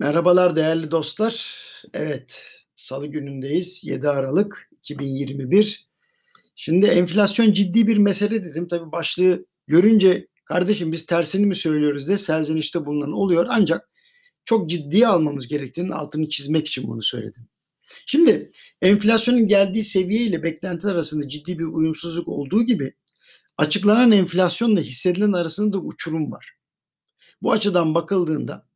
Merhabalar değerli dostlar. Evet, Salı günündeyiz. 7 Aralık 2021. Şimdi enflasyon ciddi bir mesele dedim. Tabii başlığı görünce kardeşim biz tersini mi söylüyoruz diye serzenişte bulunan oluyor. Ancak çok ciddiye almamız gerektiğinin altını çizmek için bunu söyledim. Şimdi enflasyonun geldiği seviye ile beklentiler arasında ciddi bir uyumsuzluk olduğu gibi açıklanan enflasyonla hissedilen arasında da uçurum var. Bu açıdan bakıldığında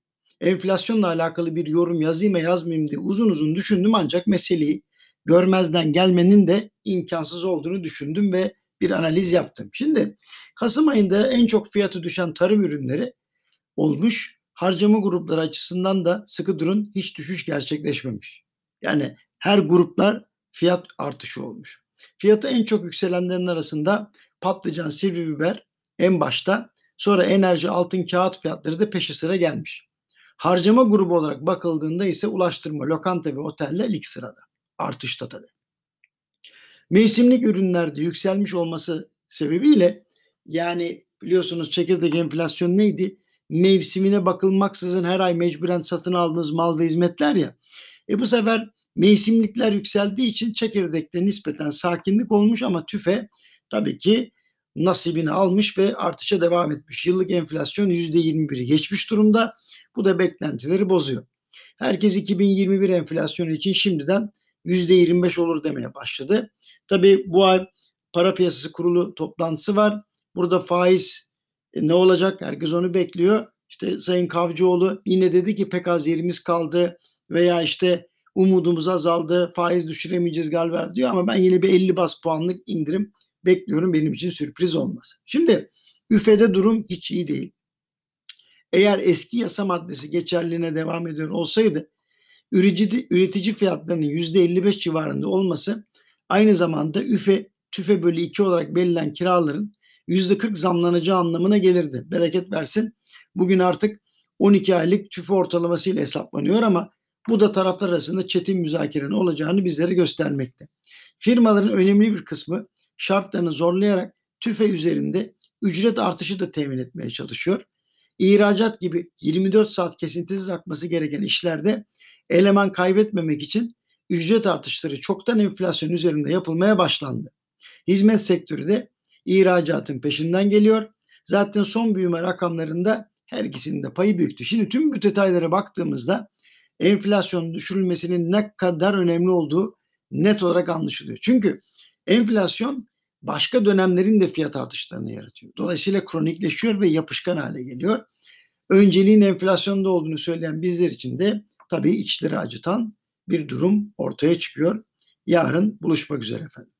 enflasyonla alakalı bir yorum yazayım mı yazmayayım diye uzun uzun düşündüm ancak meseleyi görmezden gelmenin de imkansız olduğunu düşündüm ve bir analiz yaptım. Şimdi Kasım ayında en çok fiyatı düşen tarım ürünleri olmuş. Harcama grupları açısından da sıkı durun hiç düşüş gerçekleşmemiş. Yani her gruplar fiyat artışı olmuş. Fiyatı en çok yükselenlerin arasında patlıcan, sivri biber en başta sonra enerji, altın, kağıt fiyatları da peşi sıra gelmiş. Harcama grubu olarak bakıldığında ise ulaştırma, lokanta ve oteller ilk sırada. Artışta tabii. Mevsimlik ürünlerde yükselmiş olması sebebiyle yani biliyorsunuz çekirdek enflasyon neydi? Mevsimine bakılmaksızın her ay mecburen satın aldığınız mal ve hizmetler ya. E bu sefer mevsimlikler yükseldiği için çekirdekte nispeten sakinlik olmuş ama tüfe tabii ki nasibini almış ve artışa devam etmiş. Yıllık enflasyon %21'i geçmiş durumda. Bu da beklentileri bozuyor. Herkes 2021 enflasyonu için şimdiden %25 olur demeye başladı. Tabii bu ay para piyasası kurulu toplantısı var. Burada faiz e, ne olacak? Herkes onu bekliyor. İşte Sayın Kavcıoğlu yine dedi ki pek az yerimiz kaldı veya işte umudumuz azaldı, faiz düşüremeyeceğiz galiba diyor ama ben yine bir 50 bas puanlık indirim bekliyorum. Benim için sürpriz olmaz. Şimdi üfede durum hiç iyi değil. Eğer eski yasa maddesi geçerliğine devam ediyor olsaydı üretici, üretici fiyatlarının %55 civarında olması aynı zamanda üfe tüfe bölü 2 olarak belirlen kiraların %40 zamlanacağı anlamına gelirdi. Bereket versin. Bugün artık 12 aylık tüfe ortalaması ile hesaplanıyor ama bu da taraflar arasında çetin müzakerenin olacağını bizlere göstermekte. Firmaların önemli bir kısmı şartlarını zorlayarak tüfe üzerinde ücret artışı da temin etmeye çalışıyor. İhracat gibi 24 saat kesintisiz akması gereken işlerde eleman kaybetmemek için ücret artışları çoktan enflasyon üzerinde yapılmaya başlandı. Hizmet sektörü de ihracatın peşinden geliyor. Zaten son büyüme rakamlarında her ikisinin de payı büyüktü. Şimdi tüm bu detaylara baktığımızda enflasyonun düşürülmesinin ne kadar önemli olduğu net olarak anlaşılıyor. Çünkü enflasyon başka dönemlerin de fiyat artışlarını yaratıyor. Dolayısıyla kronikleşiyor ve yapışkan hale geliyor. Önceliğin enflasyonda olduğunu söyleyen bizler için de tabii içleri acıtan bir durum ortaya çıkıyor. Yarın buluşmak üzere efendim.